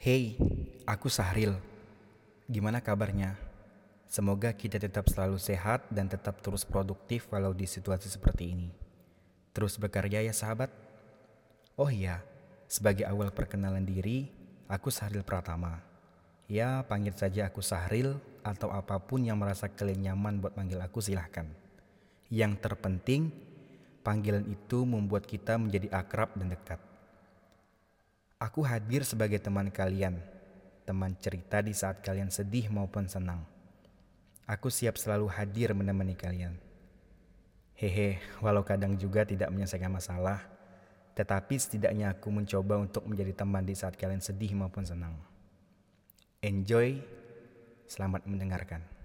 Hey, aku Sahril. Gimana kabarnya? Semoga kita tetap selalu sehat dan tetap terus produktif walau di situasi seperti ini. Terus bekerja ya sahabat. Oh iya, sebagai awal perkenalan diri, aku Sahril Pratama. Ya, panggil saja aku Sahril atau apa pun yang merasa kalian nyaman buat manggil aku silahkan. Yang terpenting, panggilan itu membuat kita menjadi akrab dan dekat. Aku hadir sebagai teman kalian, teman cerita di saat kalian sedih maupun senang. Aku siap selalu hadir menemani kalian. Hehe, walau kadang juga tidak menyelesaikan masalah, tetapi setidaknya aku mencoba untuk menjadi teman di saat kalian sedih maupun senang. Enjoy, selamat mendengarkan.